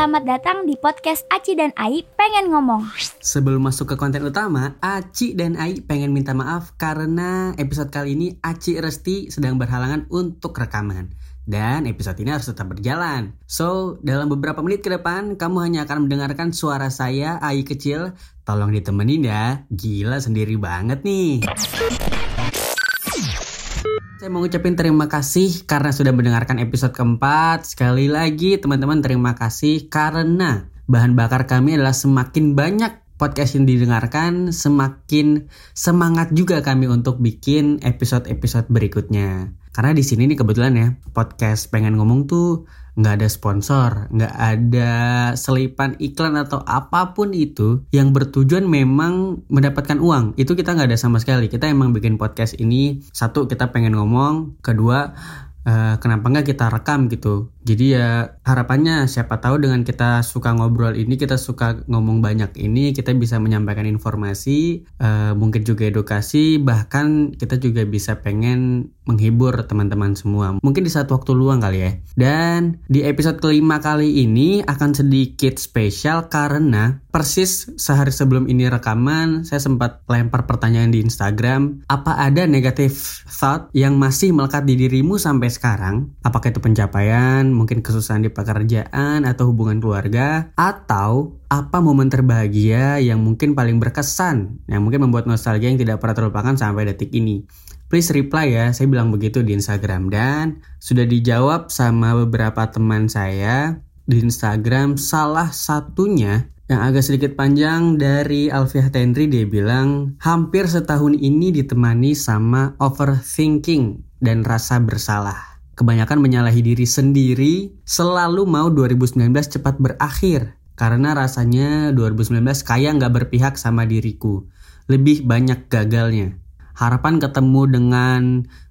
Selamat datang di podcast Aci dan Ai pengen ngomong. Sebelum masuk ke konten utama, Aci dan Ai pengen minta maaf karena episode kali ini Aci Resti sedang berhalangan untuk rekaman. Dan episode ini harus tetap berjalan. So, dalam beberapa menit ke depan, kamu hanya akan mendengarkan suara saya, Ai kecil. Tolong ditemenin ya, gila sendiri banget nih. Saya mau ngucapin terima kasih karena sudah mendengarkan episode keempat. Sekali lagi teman-teman terima kasih karena bahan bakar kami adalah semakin banyak podcast yang didengarkan, semakin semangat juga kami untuk bikin episode-episode berikutnya. Karena di sini nih kebetulan ya, podcast pengen ngomong tuh nggak ada sponsor, nggak ada selipan iklan atau apa pun itu yang bertujuan memang mendapatkan uang. Itu kita nggak ada sama sekali. Kita emang bikin podcast ini satu kita pengen ngomong, kedua uh, kenapa nggak kita rekam gitu? Jadi ya harapannya siapa tahu dengan kita suka ngobrol ini kita suka ngomong banyak ini kita bisa menyampaikan informasi uh, mungkin juga edukasi bahkan kita juga bisa pengen menghibur teman-teman semua. Mungkin di saat waktu luang kali ya. Dan di episode kelima kali ini akan sedikit spesial karena persis sehari sebelum ini rekaman saya sempat lempar pertanyaan di Instagram apa ada negatif thought yang masih melekat di dirimu sampai sekarang apakah itu pencapaian mungkin kesusahan di pekerjaan atau hubungan keluarga atau apa momen terbahagia yang mungkin paling berkesan yang mungkin membuat nostalgia yang tidak pernah terlupakan sampai detik ini. Please reply ya saya bilang begitu di Instagram. Dan sudah dijawab sama beberapa teman saya di Instagram salah satunya yang agak sedikit panjang dari Alfiah Tendri dia bilang hampir setahun ini ditemani sama overthinking dan rasa bersalah. Kebanyakan menyalahi diri sendiri, selalu mau 2019 cepat berakhir. Karena rasanya 2019 kayak nggak berpihak sama diriku. Lebih banyak gagalnya harapan ketemu dengan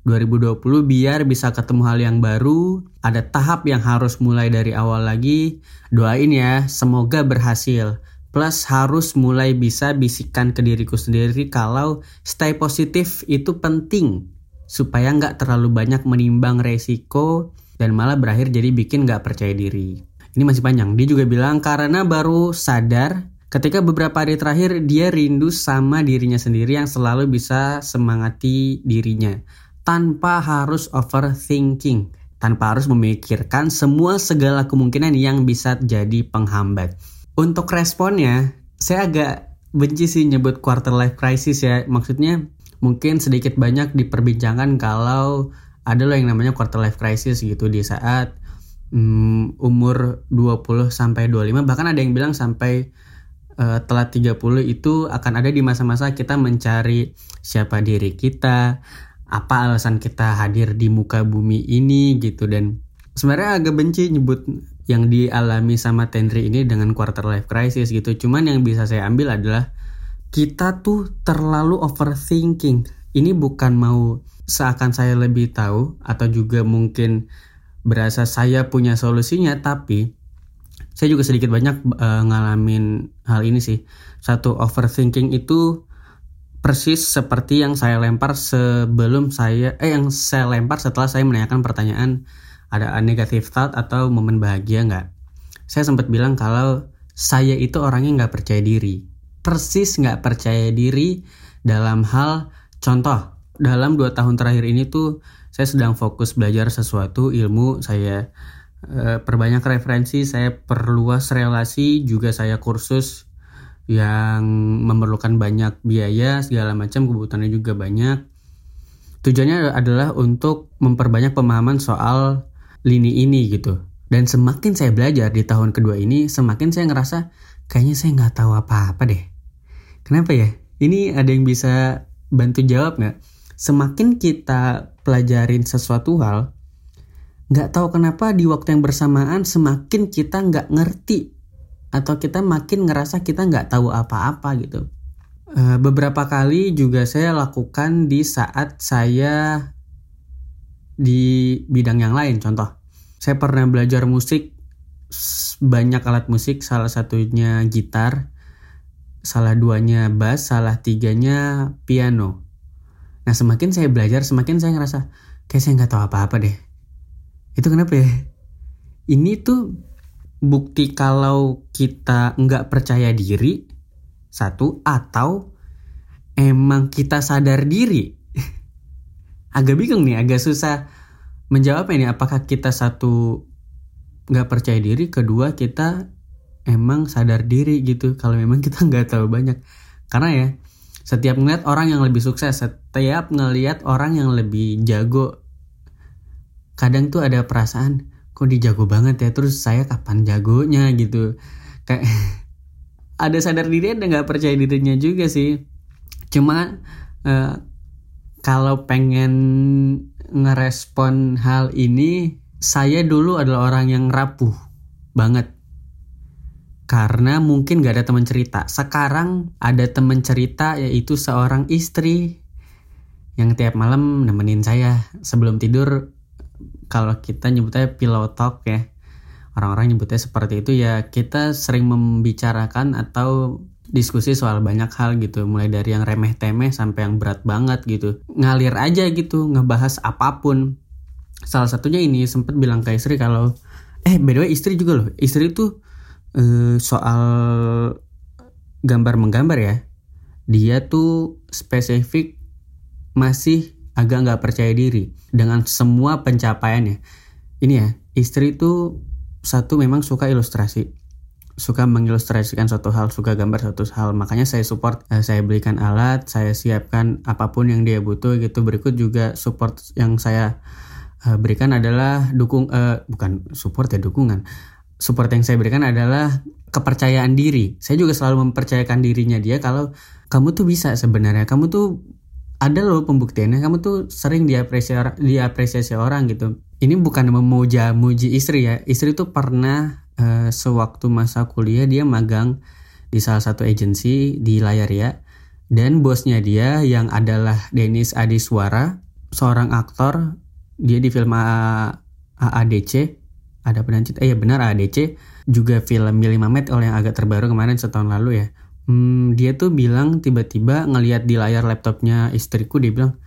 2020 biar bisa ketemu hal yang baru, ada tahap yang harus mulai dari awal lagi. Doain ya, semoga berhasil. Plus harus mulai bisa bisikan ke diriku sendiri kalau stay positif itu penting supaya nggak terlalu banyak menimbang resiko dan malah berakhir jadi bikin nggak percaya diri. Ini masih panjang. Dia juga bilang karena baru sadar Ketika beberapa hari terakhir dia rindu sama dirinya sendiri yang selalu bisa semangati dirinya tanpa harus overthinking, tanpa harus memikirkan semua segala kemungkinan yang bisa jadi penghambat. Untuk responnya, saya agak benci sih nyebut quarter life crisis ya. Maksudnya mungkin sedikit banyak diperbincangkan kalau ada loh yang namanya quarter life crisis gitu di saat um, umur 20 sampai 25 bahkan ada yang bilang sampai uh, telat 30 itu akan ada di masa-masa kita mencari siapa diri kita, apa alasan kita hadir di muka bumi ini gitu dan sebenarnya agak benci nyebut yang dialami sama Tenri ini dengan quarter life crisis gitu. Cuman yang bisa saya ambil adalah kita tuh terlalu overthinking. Ini bukan mau seakan saya lebih tahu atau juga mungkin berasa saya punya solusinya tapi saya juga sedikit banyak uh, ngalamin hal ini sih. Satu overthinking itu persis seperti yang saya lempar sebelum saya eh yang saya lempar setelah saya menanyakan pertanyaan ada negatif thought atau momen bahagia nggak. Saya sempat bilang kalau saya itu orangnya nggak percaya diri. Persis nggak percaya diri dalam hal contoh dalam dua tahun terakhir ini tuh saya sedang fokus belajar sesuatu ilmu saya Eh, perbanyak referensi, saya perluas relasi, juga saya kursus yang memerlukan banyak biaya segala macam kebutuhannya juga banyak. Tujuannya adalah untuk memperbanyak pemahaman soal lini ini gitu. Dan semakin saya belajar di tahun kedua ini, semakin saya ngerasa kayaknya saya nggak tahu apa-apa deh. Kenapa ya? Ini ada yang bisa bantu jawab nggak? Semakin kita pelajarin sesuatu hal, nggak tahu kenapa di waktu yang bersamaan semakin kita nggak ngerti atau kita makin ngerasa kita nggak tahu apa-apa gitu. E, beberapa kali juga saya lakukan di saat saya di bidang yang lain. Contoh, saya pernah belajar musik banyak alat musik, salah satunya gitar, salah duanya bass, salah tiganya piano. Nah semakin saya belajar, semakin saya ngerasa kayak saya nggak tahu apa-apa deh. Itu kenapa ya? Ini tuh bukti kalau kita nggak percaya diri satu atau emang kita sadar diri. Agak bingung nih agak susah menjawab ini. Apakah kita satu nggak percaya diri? Kedua kita emang sadar diri gitu kalau memang kita nggak tahu banyak. Karena ya setiap ngeliat orang yang lebih sukses setiap ngeliat orang yang lebih jago kadang tuh ada perasaan kok dijago banget ya? Terus saya kapan jagonya? gitu. Kayak ada sadar diri ada nggak percaya dirinya juga sih. Cuma uh, kalau pengen ngerespon hal ini saya dulu adalah orang yang rapuh banget karena mungkin gak ada teman cerita. Sekarang ada teman cerita yaitu seorang istri yang tiap malam nemenin saya sebelum tidur. Kalau kita nyebutnya pillow talk ya. Orang-orang nyebutnya seperti itu. Ya kita sering membicarakan atau diskusi soal banyak hal gitu. Mulai dari yang remeh temeh sampai yang berat banget gitu. Ngalir aja gitu ngebahas apa pun. Salah satunya ini sempat bilang ke istri kalau eh by the way istri juga loh. Istri tuh eh, soal gambar menggambar ya dia tuh spesifik masih agak nggak percaya diri dengan semua pencapaiannya. Ini ya, istri itu satu memang suka ilustrasi, suka mengilustrasikan suatu hal, suka gambar suatu hal. Makanya saya support, eh, saya belikan alat, saya siapkan apa pun yang dia butuh gitu. Berikut juga support yang saya eh, berikan adalah dukung, eh, bukan support ya dukungan. Support yang saya berikan adalah kepercayaan diri. Saya juga selalu mempercayakan dirinya dia kalau kamu tuh bisa sebenarnya, kamu tuh ada loh pembuktiannya. Kamu tuh sering diapresiasi diapresiasi orang gitu. Ini bukan memuja muji istri ya. Istri tuh pernah uh, sewaktu masa kuliah dia magang di salah satu agensi di layar ya. Dan bosnya dia yang adalah Denis Adiswara seorang aktor dia di film AADC ada penancit eh ya benar AADC juga film Mili Mamet oleh yang agak terbaru kemarin setahun lalu ya. Hmm, dia tuh bilang tiba-tiba ngelihat di layar laptopnya istriku dia bilang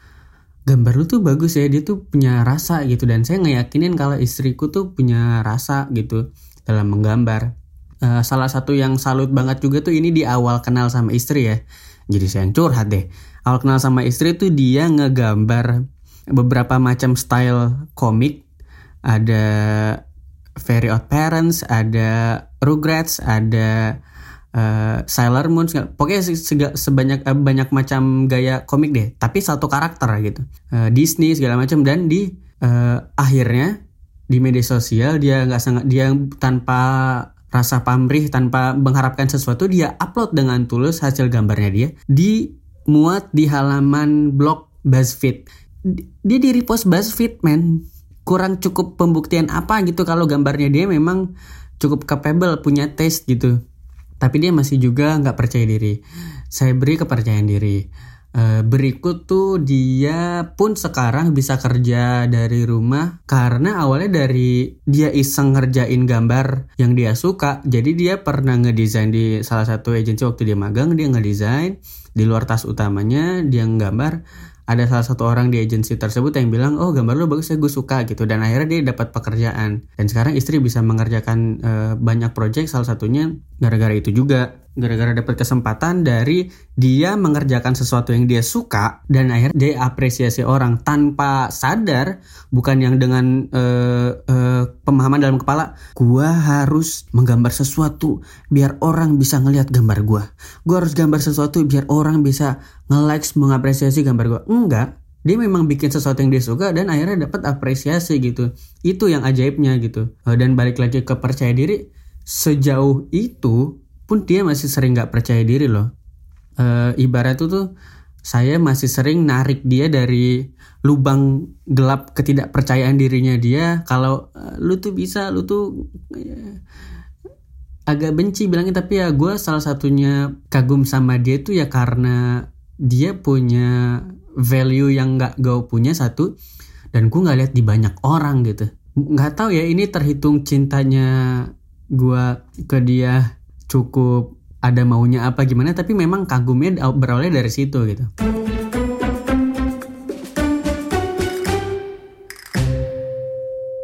gambar lu tuh bagus ya dia tuh punya rasa gitu. Dan saya ngeyakinin kalau istriku tuh punya rasa gitu dalam menggambar. Uh, salah satu yang salut banget juga tuh ini di awal kenal sama istri ya. Jadi saya yang curhat deh. Awal kenal sama istri tuh dia ngegambar beberapa macam style komik. Ada Very Odd Parents ada Rugrats ada uh, Sailor Moon pokoknya sega, sebanyak uh, banyak macam gaya komik deh. Tapi satu karakter gitu. Uh, Disney segala macam. Dan di uh, akhirnya di media sosial dia nggak sangat dia tanpa rasa pamrih tanpa mengharapkan sesuatu dia upload dengan tulus hasil gambarnya dia di muat di halaman blog BuzzFeed. Dia di repost BuzzFeed men kurang cukup pembuktian apa gitu kalau gambarnya dia memang cukup capable punya taste gitu. Tapi dia masih juga nggak percaya diri. Saya beri kepercayaan diri. Uh, berikut tuh dia pun sekarang bisa kerja dari rumah karena awalnya dari dia iseng ngerjain gambar yang dia suka. Jadi dia pernah ngedesain di salah satu agensi waktu dia magang dia ngedesain di luar tas utamanya dia nggambar ada salah satu orang di agensi tersebut yang bilang oh gambar lo bagus ya gue suka gitu. Dan akhirnya dia dapat pekerjaan. Dan sekarang istri bisa mengerjakan uh, banyak proyek salah satunya gara-gara itu juga gara-gara dapat kesempatan dari dia mengerjakan sesuatu yang dia suka dan akhirnya dia apresiasi orang tanpa sadar bukan yang dengan uh, uh, pemahaman dalam kepala gua harus menggambar sesuatu biar orang bisa ngelihat gambar gua. Gua harus gambar sesuatu biar orang bisa nge-likes mengapresiasi gambar gua. Enggak. Dia memang bikin sesuatu yang dia suka dan akhirnya dapat apresiasi gitu. Itu yang ajaibnya gitu. Dan balik lagi ke percaya diri sejauh itu pun dia masih sering nggak percaya diri loh. E, ibarat itu tuh saya masih sering narik dia dari lubang gelap ketidakpercayaan dirinya dia. Kalau e, lu tuh bisa lu tuh ya, agak benci bilangnya. Tapi ya gue salah satunya kagum sama dia tuh ya karena dia punya value yang nggak gue punya satu. Dan gue nggak lihat di banyak orang gitu. Nggak tahu ya ini terhitung cintanya gue ke dia cukup ada maunya apa gimana tapi memang kagumnya berawalnya dari situ gitu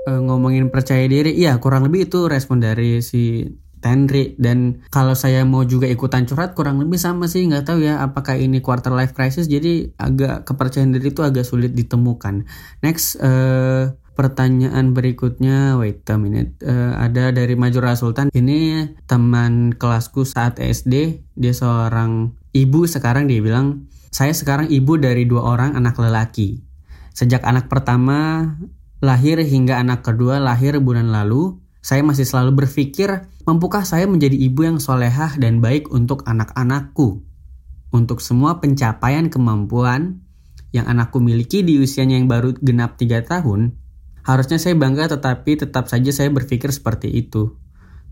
uh, ngomongin percaya diri, iya kurang lebih itu respon dari si Tenri dan kalau saya mau juga ikutan curhat kurang lebih sama sih nggak tahu ya apakah ini quarter life crisis jadi agak kepercayaan diri itu agak sulit ditemukan. Next uh, pertanyaan berikutnya. Wait a minute. Uh, ada dari Majura Sultan. Ini teman kelasku saat SD dia seorang ibu sekarang dia bilang saya sekarang ibu dari dua orang anak lelaki. Sejak anak pertama lahir hingga anak kedua lahir bulan lalu saya masih selalu berpikir mampukah saya menjadi ibu yang solehah dan baik untuk anak-anakku? Untuk semua pencapaian kemampuan yang anakku miliki di usianya yang baru genap 3 tahun Harusnya saya bangga tetapi tetap saja saya berpikir seperti itu.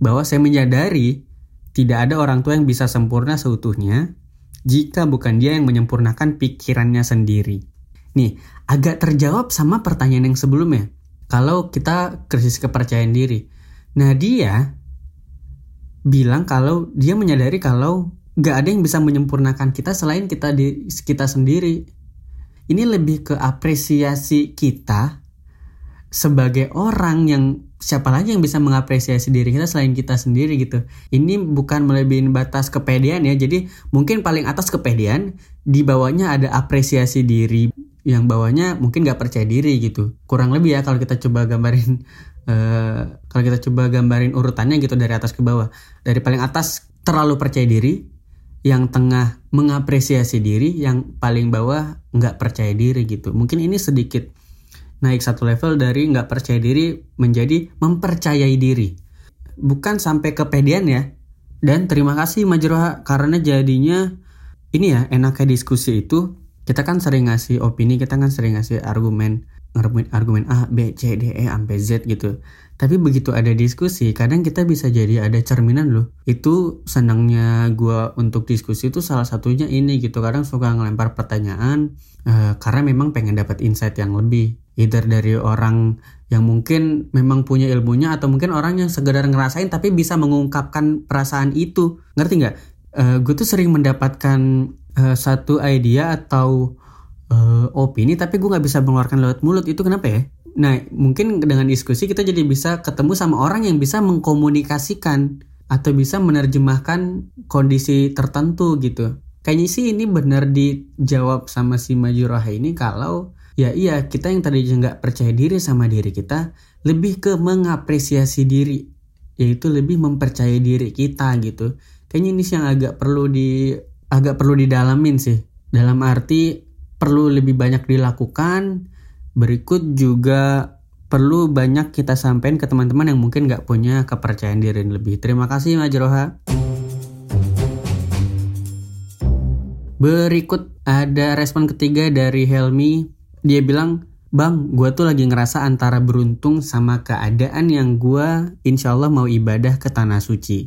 Bahwa saya menyadari tidak ada orang tua yang bisa sempurna seutuhnya jika bukan dia yang menyempurnakan pikirannya sendiri. Nih, agak terjawab sama pertanyaan yang sebelumnya. Kalau kita krisis kepercayaan diri. Nah, dia bilang kalau dia menyadari kalau gak ada yang bisa menyempurnakan kita selain kita di kita sendiri. Ini lebih ke apresiasi kita sebagai orang yang siapa lagi yang bisa mengapresiasi diri kita selain kita sendiri gitu. Ini bukan melebihi batas kepedean ya. Jadi mungkin paling atas kepedean, di bawahnya ada apresiasi diri yang bawahnya mungkin gak percaya diri gitu. Kurang lebih ya kalau kita coba gambarin uh, kalau kita coba gambarin urutannya gitu dari atas ke bawah. Dari paling atas terlalu percaya diri, yang tengah mengapresiasi diri, yang paling bawah nggak percaya diri gitu. Mungkin ini sedikit naik satu level dari nggak percaya diri menjadi mempercayai diri. Bukan sampai kepedean ya. Dan terima kasih Majroha karena jadinya ini ya enaknya diskusi itu kita kan sering ngasih opini, kita kan sering ngasih argumen, argumen, argumen A, B, C, D, E, sampai Z gitu. Tapi begitu ada diskusi, kadang kita bisa jadi ada cerminan loh. Itu senangnya gue untuk diskusi itu salah satunya ini gitu. Kadang suka ngelempar pertanyaan uh, karena memang pengen dapat insight yang lebih. Either dari orang yang mungkin memang punya ilmunya atau mungkin orang yang sekedar ngerasain tapi bisa mengungkapkan perasaan itu. Ngerti nggak? Uh, eh, gue tuh sering mendapatkan uh, satu idea atau uh, opini tapi gue nggak bisa mengeluarkan lewat mulut. Itu kenapa ya? Nah, mungkin dengan diskusi kita jadi bisa ketemu sama orang yang bisa mengkomunikasikan atau bisa menerjemahkan kondisi tertentu gitu. Kayaknya sih ini benar dijawab sama si Majurah ini kalau ya iya kita yang tadi nggak percaya diri sama diri kita lebih ke mengapresiasi diri yaitu lebih mempercayai diri kita gitu. Kayaknya ini sih yang agak perlu di agak perlu didalamin sih. Dalam arti perlu lebih banyak dilakukan Berikut juga perlu banyak kita sampaikan ke teman-teman yang mungkin nggak punya kepercayaan diri yang lebih. Terima kasih Majroha. Berikut ada respon ketiga dari Helmi. Dia bilang, Bang, gue tuh lagi ngerasa antara beruntung sama keadaan yang gue insya Allah mau ibadah ke Tanah Suci.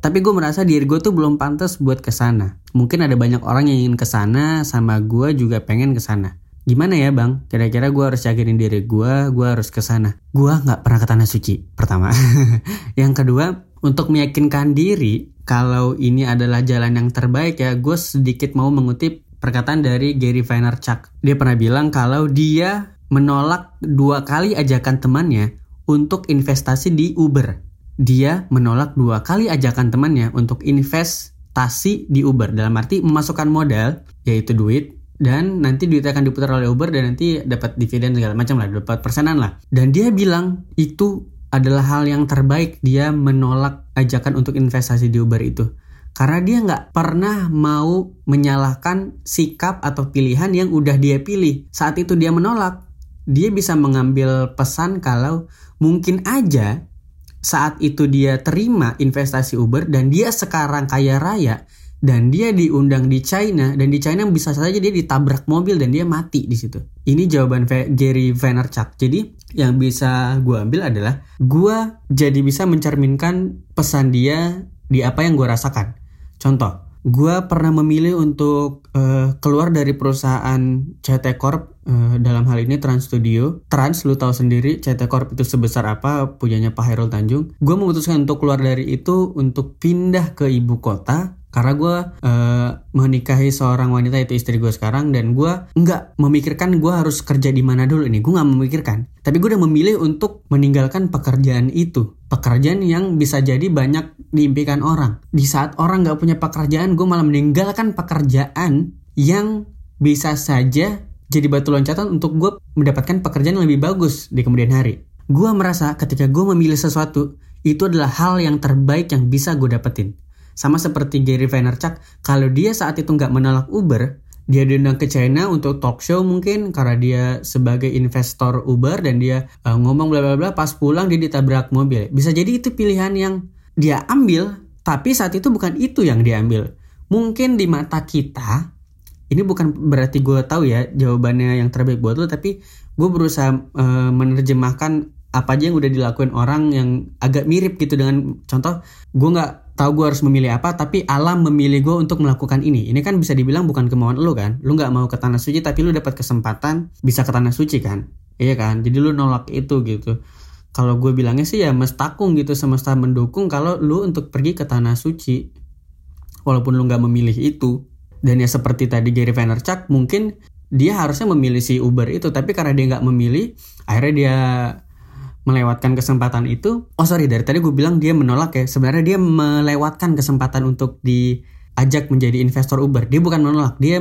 Tapi gue merasa diri gue tuh belum pantas buat ke sana. Mungkin ada banyak orang yang ingin ke sana sama gue juga pengen ke sana. Gimana ya bang? Kira-kira gue harus yakinin diri gue, gue harus ke sana. Gue nggak pernah ke tanah suci. Pertama, yang kedua untuk meyakinkan diri kalau ini adalah jalan yang terbaik ya, gue sedikit mau mengutip perkataan dari Gary Vaynerchuk. Dia pernah bilang kalau dia menolak dua kali ajakan temannya untuk investasi di Uber. Dia menolak dua kali ajakan temannya untuk investasi di Uber. Dalam arti memasukkan modal, yaitu duit, dan nanti duitnya akan diputar oleh Uber dan nanti dapat dividen segala macam lah, dapat persenan lah. Dan dia bilang itu adalah hal yang terbaik dia menolak ajakan untuk investasi di Uber itu. Karena dia nggak pernah mau menyalahkan sikap atau pilihan yang udah dia pilih. Saat itu dia menolak, dia bisa mengambil pesan kalau mungkin aja saat itu dia terima investasi Uber dan dia sekarang kaya raya, dan dia diundang di China dan di China bisa saja dia ditabrak mobil dan dia mati di situ. Ini jawaban Gary Vaynerchuk. Jadi yang bisa gue ambil adalah gue jadi bisa mencerminkan pesan dia di apa yang gue rasakan. Contoh, gue pernah memilih untuk uh, keluar dari perusahaan CT Corp uh, dalam hal ini Trans Studio. Trans lu tahu sendiri CT Corp itu sebesar apa punyanya Pak Hairul Tanjung. Gue memutuskan untuk keluar dari itu untuk pindah ke ibu kota karena gue uh, menikahi seorang wanita itu istri gue sekarang dan gue nggak memikirkan gue harus kerja di mana dulu ini. Gue nggak memikirkan. Tapi gue udah memilih untuk meninggalkan pekerjaan itu. Pekerjaan yang bisa jadi banyak diimpikan orang. Di saat orang nggak punya pekerjaan gue malah meninggalkan pekerjaan yang bisa saja jadi batu loncatan untuk gue mendapatkan pekerjaan yang lebih bagus di kemudian hari. Gue merasa ketika gue memilih sesuatu itu adalah hal yang terbaik yang bisa gue dapetin sama seperti Gary Vaynerchuk, kalau dia saat itu nggak menolak Uber, dia diundang ke China untuk talk show mungkin karena dia sebagai investor Uber dan dia uh, ngomong bla bla bla pas pulang dia ditabrak mobil. Bisa jadi itu pilihan yang dia ambil, tapi saat itu bukan itu yang dia ambil. Mungkin di mata kita ini bukan berarti gue tahu ya jawabannya yang terbaik buat lo, tapi gue berusaha uh, menerjemahkan apa aja yang udah dilakuin orang yang agak mirip gitu dengan contoh gue nggak tahu gue harus memilih apa tapi alam memilih gue untuk melakukan ini. Ini kan bisa dibilang bukan kemauan lo kan? Lu nggak mau ke tanah suci tapi lu dapat kesempatan bisa ke tanah suci kan? Iya kan? Jadi lu nolak itu gitu. Kalau gue bilangnya sih ya mestakung gitu semesta mendukung kalau lu untuk pergi ke tanah suci. Walaupun lu nggak memilih itu. Dan ya seperti tadi Gary Vaynerchuk mungkin dia harusnya memilih si Uber itu tapi karena dia nggak memilih akhirnya dia melewatkan kesempatan itu oh sorry dari tadi gue bilang dia menolak ya. Sebenarnya dia melewatkan kesempatan untuk diajak menjadi investor Uber. Dia bukan menolak dia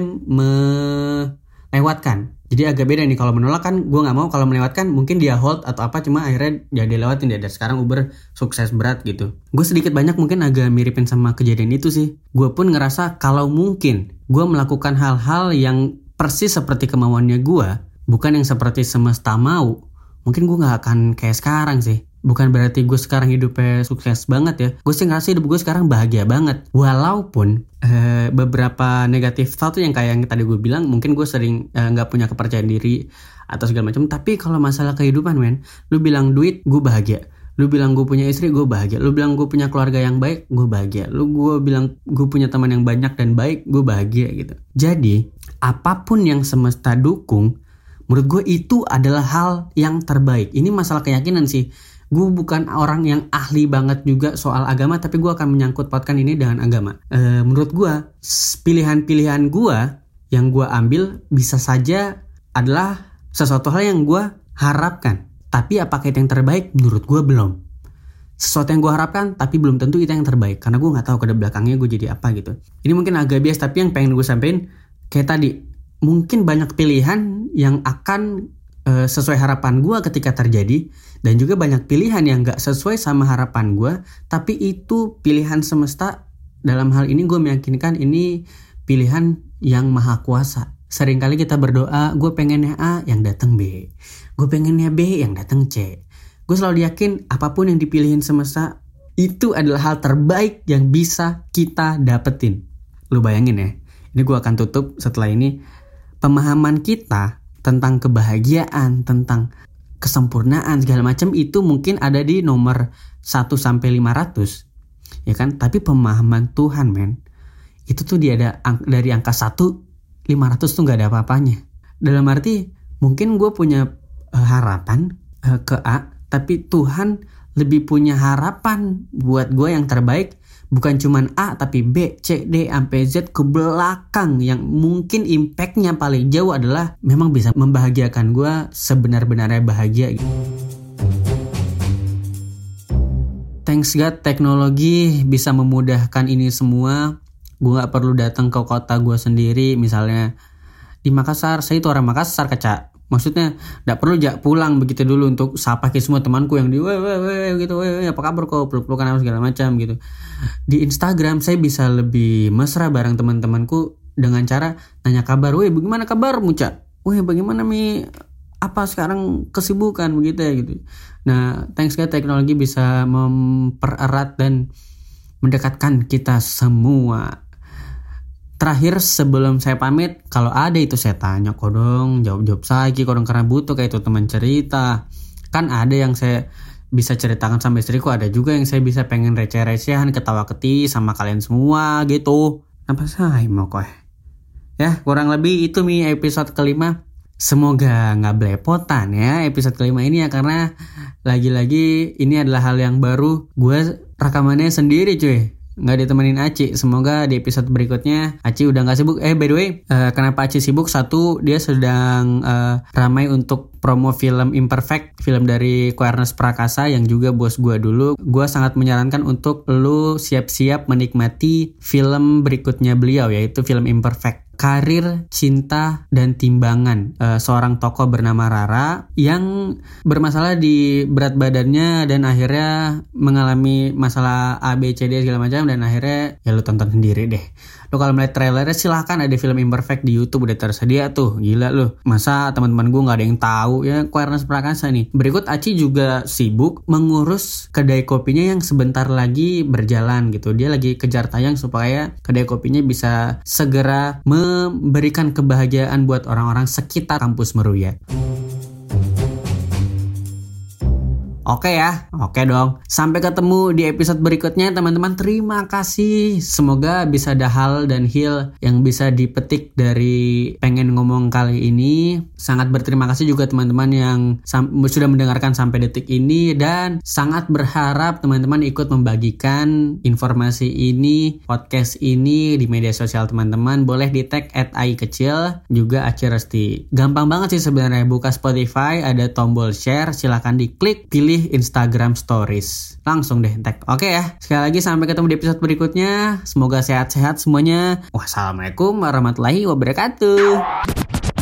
melewatkan. Jadi agak beda nih kalau menolak kan gue nggak mau kalau melewatkan mungkin dia hold atau apa cuma akhirnya ya dia lewatin dia. Dari sekarang Uber sukses berat gitu. Gue sedikit banyak mungkin agak miripin sama kejadian itu sih. Gue pun ngerasa kalau mungkin gue melakukan hal-hal yang persis seperti kemauannya gue bukan yang seperti semesta mau mungkin gue nggak akan kayak sekarang sih. Bukan berarti gue sekarang hidupnya sukses banget ya. Gue sih ngerasa hidup gue sekarang bahagia banget. Walaupun uh, beberapa negatif thought yang kayak yang tadi gue bilang mungkin gue sering eh, nggak punya kepercayaan diri atau segala macam. Tapi kalau masalah kehidupan men lu bilang duit gue bahagia. Lu bilang gue punya istri gue bahagia. Lu bilang gue punya keluarga yang baik gue bahagia. Lu gue bilang gue punya teman yang banyak dan baik gue bahagia gitu. Jadi apa pun yang semesta dukung Menurut gue itu adalah hal yang terbaik. Ini masalah keyakinan sih. Gue bukan orang yang ahli banget juga soal agama, tapi gue akan menyangkut pautkan ini dengan agama. E, menurut gue, pilihan-pilihan gue yang gue ambil bisa saja adalah sesuatu hal yang gue harapkan. Tapi apakah itu yang terbaik? Menurut gue belum. Sesuatu yang gue harapkan, tapi belum tentu itu yang terbaik. Karena gue nggak tahu ke belakangnya gue jadi apa gitu. Ini mungkin agak bias, tapi yang pengen gue sampein kayak tadi mungkin banyak pilihan yang akan uh, sesuai harapan gue ketika terjadi dan juga banyak pilihan yang gak sesuai sama harapan gue tapi itu pilihan semesta. Dalam hal ini gue meyakinkan ini pilihan yang maha kuasa. Seringkali kita berdoa gue pengennya A yang datang B. Gue pengennya B yang datang C. Gue selalu yakin apa pun yang dipilihin semesta itu adalah hal terbaik yang bisa kita dapetin. Lu bayangin ya ini gue akan tutup setelah ini pemahaman kita tentang kebahagiaan, tentang kesempurnaan segala macam itu mungkin ada di nomor 1 sampai 500. Ya kan? Tapi pemahaman Tuhan, men, itu tuh dia ada dari angka 1 500 tuh nggak ada apa-apanya. Dalam arti mungkin gue punya uh, harapan uh, ke A, tapi Tuhan lebih punya harapan buat gue yang terbaik bukan cuman A tapi B, C, D sampai Z ke belakang yang mungkin impactnya paling jauh adalah memang bisa membahagiakan gue sebenar-benarnya bahagia. Thanks God teknologi bisa memudahkan ini semua. Gue gak perlu datang ke kota gue sendiri misalnya di Makassar. Saya itu orang Makassar kaca maksudnya tidak perlu jak pulang begitu dulu untuk sapa ke semua temanku yang di weh weh weh gitu weh apa kabar kok peluk pelukan apa segala macam gitu. Di Instagram saya bisa lebih mesra bareng teman-temanku dengan cara nanya kabar weh bagaimana kabar muca weh bagaimana mi? Apa sekarang kesibukan? Begitu ya gitu. Nah thanks God teknologi bisa mempererat dan mendekatkan kita semua terakhir sebelum saya pamit kalau ada itu saya tanya kodong jawab jawab saya kodong karena butuh kayak itu teman cerita. Kan ada yang saya bisa ceritakan sama istriku ada juga yang saya bisa pengen receh-recehan ketawa keti sama kalian semua gitu. Apa saya mau kok ya kurang lebih itu mi episode kelima. Semoga nggak belepotan ya episode kelima ini ya karena lagi-lagi ini adalah hal yang baru. Gue rekamannya sendiri cuy nggak ditemenin Aci. Semoga di episode berikutnya Aci udah nggak sibuk. Eh by the way, uh, kenapa Aci sibuk? Satu dia sedang uh, ramai untuk promo film Imperfect, film dari Quernes Prakasa yang juga bos gua dulu. Gua sangat menyarankan untuk lu siap-siap menikmati film berikutnya beliau yaitu film Imperfect karir, cinta, dan timbangan uh, seorang tokoh bernama Rara yang bermasalah di berat badannya dan akhirnya mengalami masalah A, B, C, D segala macam dan akhirnya ya lu tonton sendiri deh. Lo kalau melihat trailernya silahkan ada film Imperfect di YouTube udah tersedia tuh. Gila lu. Masa teman-teman gue nggak ada yang tahu ya Quernes Prakasa nih. Berikut Aci juga sibuk mengurus kedai kopinya yang sebentar lagi berjalan gitu. Dia lagi kejar tayang supaya kedai kopinya bisa segera memberikan kebahagiaan buat orang-orang sekitar kampus Meruya. Oke ya, oke dong. Sampai ketemu di episode berikutnya teman-teman. Terima kasih. Semoga bisa ada hal dan heal yang bisa dipetik dari pengen ngomong kali ini. Sangat berterima kasih juga teman-teman yang sudah mendengarkan sampai detik ini dan sangat berharap teman-teman ikut membagikan informasi ini, podcast ini di media sosial teman-teman. Boleh di tag at ai kecil juga Aci Resti. Gampang banget sih sebenarnya buka Spotify ada tombol share silahkan diklik pilih Instagram Stories. Langsung deh tag. Oke ya. Sekali lagi sampai ketemu di episode berikutnya. Semoga sehat-sehat semuanya. Wassalamualaikum warahmatullahi wabarakatuh.